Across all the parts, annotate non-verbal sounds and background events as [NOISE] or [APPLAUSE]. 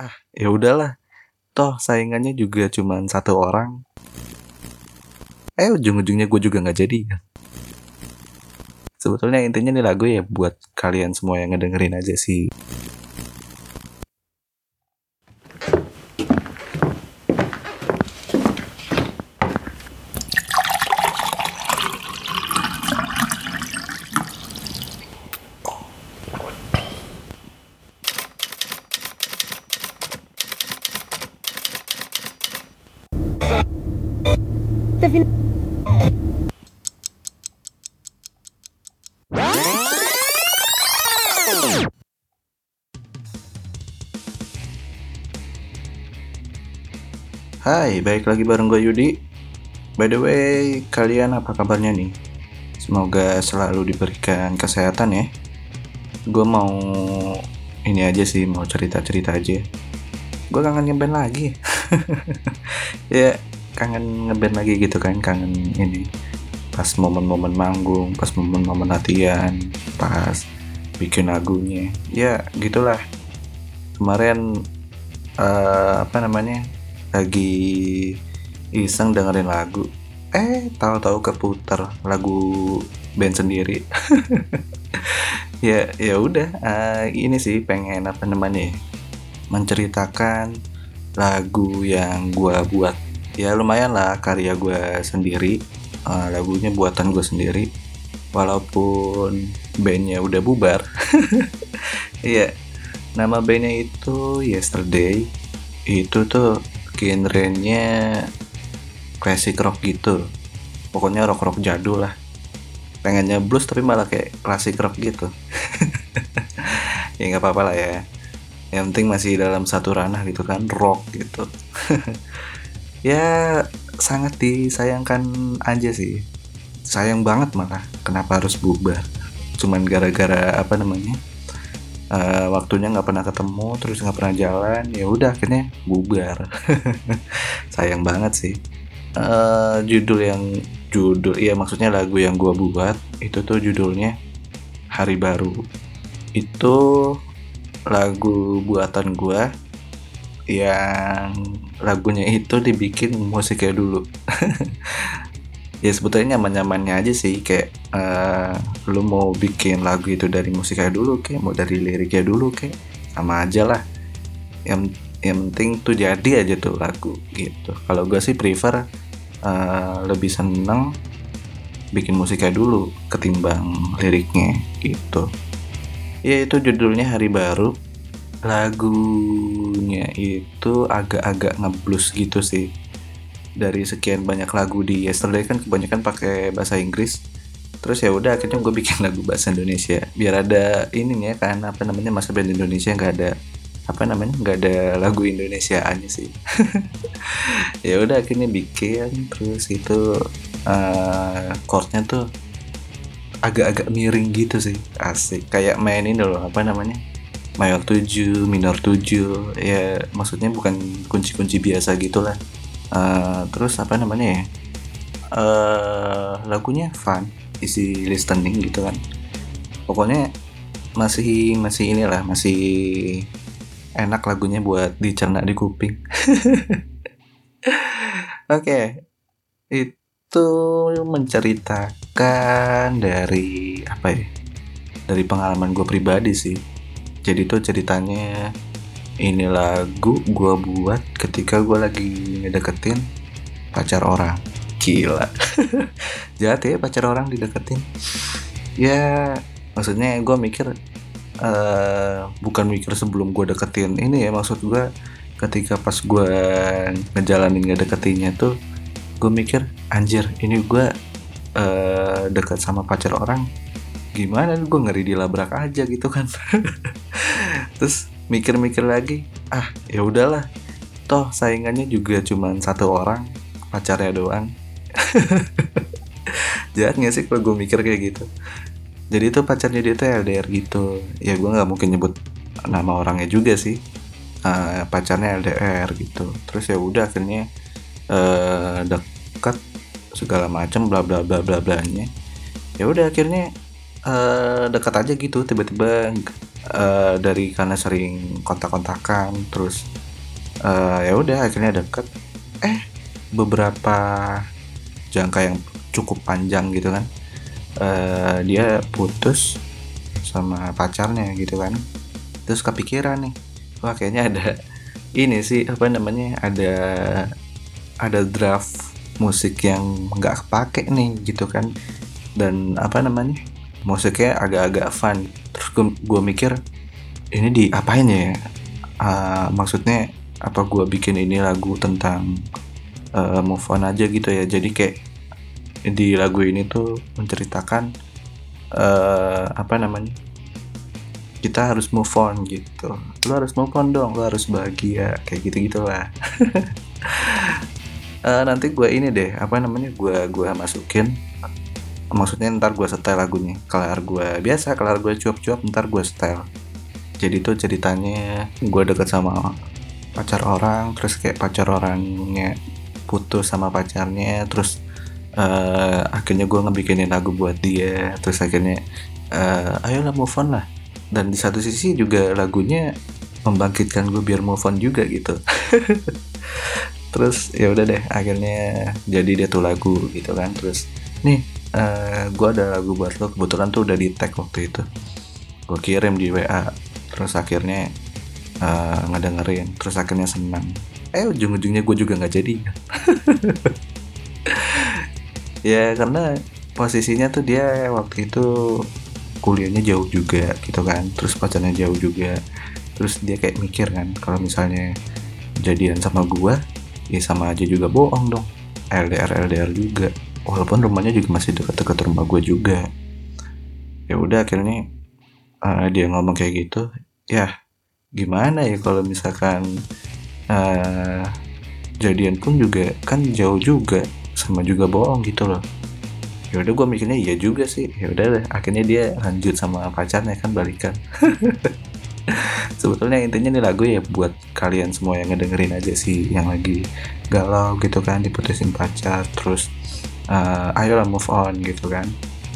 ah ya udahlah. Toh saingannya juga cuma satu orang. Eh ujung-ujungnya gue juga nggak jadi. Kan sebetulnya intinya nih lagu ya buat kalian semua yang ngedengerin aja sih Hai, baik lagi bareng gue Yudi. By the way, kalian apa kabarnya nih? Semoga selalu diberikan kesehatan ya. Gue mau ini aja sih, mau cerita-cerita aja. Gue kangen ngeband lagi. [LAUGHS] ya, kangen ngeband lagi gitu kan, kangen ini. Pas momen-momen manggung, pas momen-momen latihan, pas bikin lagunya. Ya, gitulah. Kemarin uh, apa namanya? lagi iseng dengerin lagu eh tahu-tahu keputar lagu band sendiri [LAUGHS] ya ya udah uh, ini sih pengen apa namanya ya, menceritakan lagu yang gue buat ya lumayan lah karya gue sendiri. Uh, lagunya buatan gue sendiri. Walaupun bandnya udah bubar. [LAUGHS] Iya. Nama bandnya itu Yesterday. Itu tuh genrenya classic rock gitu. Pokoknya rock rock jadul lah. Pengennya blues tapi malah kayak classic rock gitu. [LAUGHS] Ya nggak apa-apa lah ya. Yang penting masih dalam satu ranah gitu kan rock gitu [LAUGHS] ya sangat disayangkan aja sih. Sayang banget malah kenapa harus bubar cuman gara-gara apa namanya uh, waktunya nggak pernah ketemu terus nggak pernah jalan ya udah akhirnya bubar. [LAUGHS] Sayang banget sih. Uh, judul yang judul iya maksudnya lagu yang gue buat itu tuh judulnya hari baru. Itu lagu buatan gue yang lagunya itu dibikin musiknya dulu. [LAUGHS] Ya sebetulnya nyaman-nyamannya aja sih kayak uh, lu mau bikin lagu itu dari musiknya dulu kayak mau dari liriknya dulu kayak sama aja lah. Yang yang penting tuh jadi aja tuh lagu gitu. Kalau gue sih prefer uh, lebih seneng bikin musiknya dulu ketimbang liriknya gitu. Ya itu judulnya hari baru lagunya itu agak-agak ngeblues gitu sih. Dari sekian banyak lagu di Yesterday kan kebanyakan pakai bahasa Inggris. Terus ya udah akhirnya gue bikin [LAUGHS] lagu bahasa Indonesia. Biar ada ini ya kan apa namanya masa band Indonesia nggak ada apa namanya nggak ada lagu Indonesia aja sih. [LAUGHS] Ya udah akhirnya bikin. Terus itu uh, chordnya tuh agak-agak miring gitu sih. Asik. Kayak main ini loh apa namanya mayor 7 minor 7 ya maksudnya bukan kunci-kunci biasa gitulah. Uh, terus apa namanya ya? Uh, lagunya fun isi listening gitu kan. Pokoknya masih masih inilah masih enak lagunya buat dicerna di kuping. [LAUGHS] Oke okay. itu menceritakan dari apa ya dari pengalaman gue pribadi sih jadi tuh ceritanya ini lagu gue buat ketika gue lagi ngedeketin pacar orang. Gila. [LAUGHS] Jahat ya pacar orang dideketin. Ya maksudnya gue mikir uh, bukan mikir sebelum gue deketin. Ini ya maksud gue ketika pas gue ngejalanin ngedeketinnya tuh gue mikir anjir ini gue uh, dekat sama pacar orang gimana? Gue ngeri dilabrak aja gitu kan. [LAUGHS] Terus mikir-mikir lagi ah ya udahlah. Toh saingannya juga cuma satu orang pacarnya doang. [LAUGHS] Jahat gak sih kalau gue mikir kayak gitu? Jadi itu pacarnya dia tuh LDR gitu. Ya gue nggak mungkin nyebut nama orangnya juga sih. Uh, pacarnya LDR gitu. Terus ya udah akhirnya uh, dekat segala macam bla bla bla bla bla ya udah akhirnya uh, dekat aja gitu tiba-tiba uh, dari karena sering kontak-kontakan terus uh, ya udah akhirnya deket. Eh beberapa jangka yang cukup panjang gitu kan uh, dia putus sama pacarnya gitu kan. Terus kepikiran nih wah kayaknya ada ini sih apa namanya ada ada draft musik yang nggak kepake nih gitu kan. Dan apa namanya musiknya agak-agak fun. Terus gue mikir ini di apain ya? Uh, maksudnya apa gue bikin ini lagu tentang uh, move on aja gitu ya? Jadi kayak di lagu ini tuh menceritakan uh, apa namanya? Kita harus move on gitu. Lo harus move on dong lo harus bahagia. Kayak gitu gitulah uh, [LAUGHS] nanti gue ini deh apa namanya? Gue gua masukin maksudnya ntar gue setel lagunya. Kelar gue biasa kelar gue cuap-cuap ntar gue setel. Jadi tuh ceritanya gue deket sama pacar orang terus kayak pacar orangnya putus sama pacarnya terus uh, akhirnya gue ngebikinin lagu buat dia terus akhirnya uh, ayolah move on lah. Dan di satu sisi juga lagunya membangkitkan gue biar move on juga gitu. [LAUGHS] Terus ya udah deh akhirnya jadi dia tuh lagu gitu kan. Terus nih uh, eh, gue ada lagu buat lo kebetulan tuh udah di tag waktu itu. Gue kirim di WA terus akhirnya uh, ngedengerin terus akhirnya senang eh ujung-ujungnya gue juga nggak jadi. [LAUGHS] Ya karena posisinya tuh dia waktu itu kuliahnya jauh juga gitu kan terus pacarnya jauh juga. Terus dia kayak mikir kan kalau misalnya jadian sama gua ya sama aja juga bohong dong. LDR LDR juga walaupun rumahnya juga masih dekat-dekat rumah gue juga. Ya udah akhirnya uh, dia ngomong kayak gitu ya gimana ya kalau misalkan uh, jadian pun juga kan jauh juga sama juga bohong gitu loh. Ya udah gue mikirnya iya juga sih. Ya udah akhirnya dia lanjut sama pacarnya kan balikan. [LAUGHS] Sebetulnya intinya nih lagu ya buat kalian semua yang ngedengerin aja sih yang lagi galau gitu kan diputusin pacar terus uh, ayolah move on gitu kan.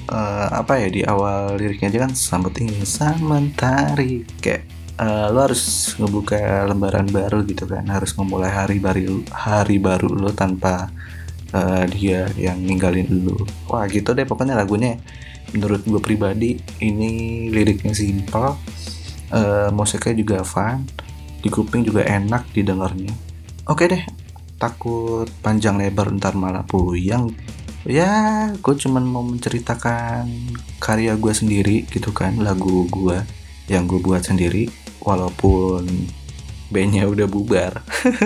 Uh, apa ya di awal liriknya aja kan sambut insan mentari. Kayak uh, lo harus ngebuka lembaran baru gitu kan harus memulai hari baru hari baru lo tanpa uh, dia yang ninggalin lu wah gitu deh pokoknya lagunya. Menurut gue pribadi ini liriknya simpel uh, musiknya juga fun di kuping juga enak didengarnya. Oke deh takut panjang lebar ntar malah puyang ya gue cuman mau menceritakan karya gue sendiri gitu kan lagu gue yang gue buat sendiri walaupun bandnya udah bubar.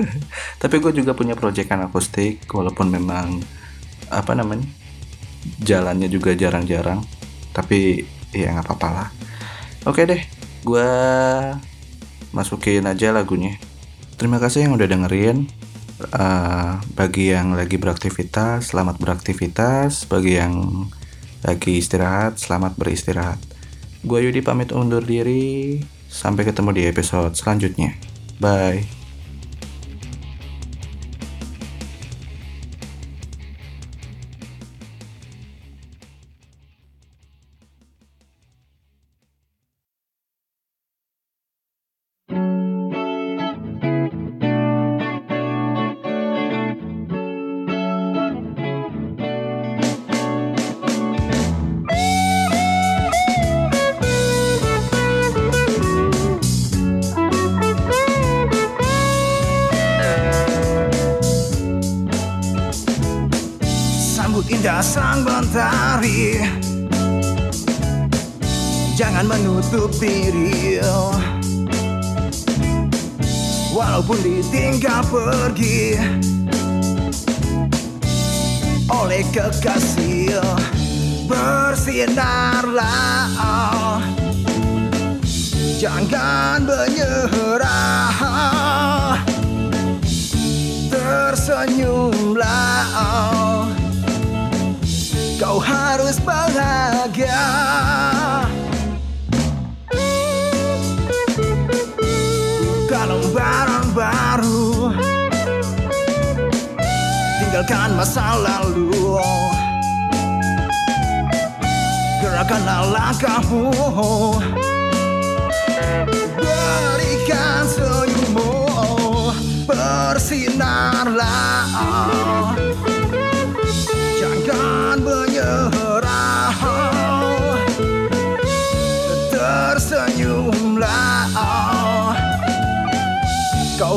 [LAUGHS] Tapi gue juga punya proyekan akustik walaupun memang apa namanya jalannya juga jarang-jarang tapi ya nggak apa-apa lah. Oke deh gue masukin aja lagunya. Terima kasih yang udah dengerin uh, bagi yang lagi beraktivitas selamat beraktivitas. Bagi yang lagi istirahat selamat beristirahat. Gue Yudi pamit undur diri. Sampai ketemu di episode selanjutnya. Bye. Sang mentari Jangan menutup diri Walaupun ditinggal pergi. Oleh kekasih Bersinarlah Jangan menyerah Tersenyumlah Kau harus bahagia. Buka lembaran baru Tinggalkan masa lalu. Gerakanlah langkahmu. Berikan senyummu. Bersinarlah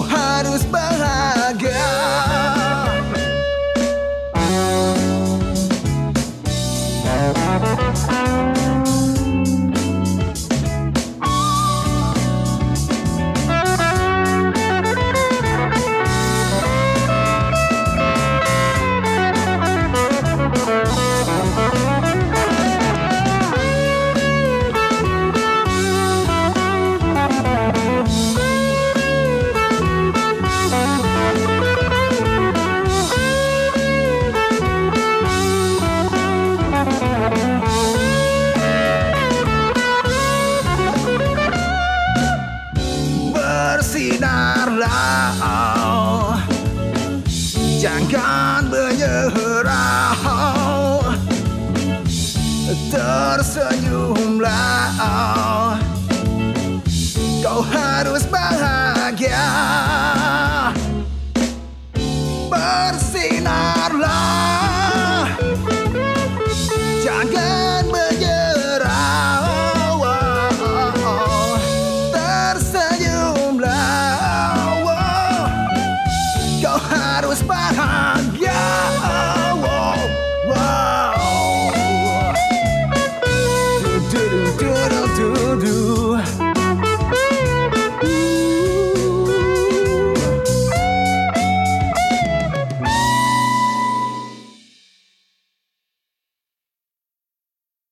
Kau Tersenyumlah Kau harus bahagia. Jangan menyerah. Tersenyumlah. Kau harus bahagia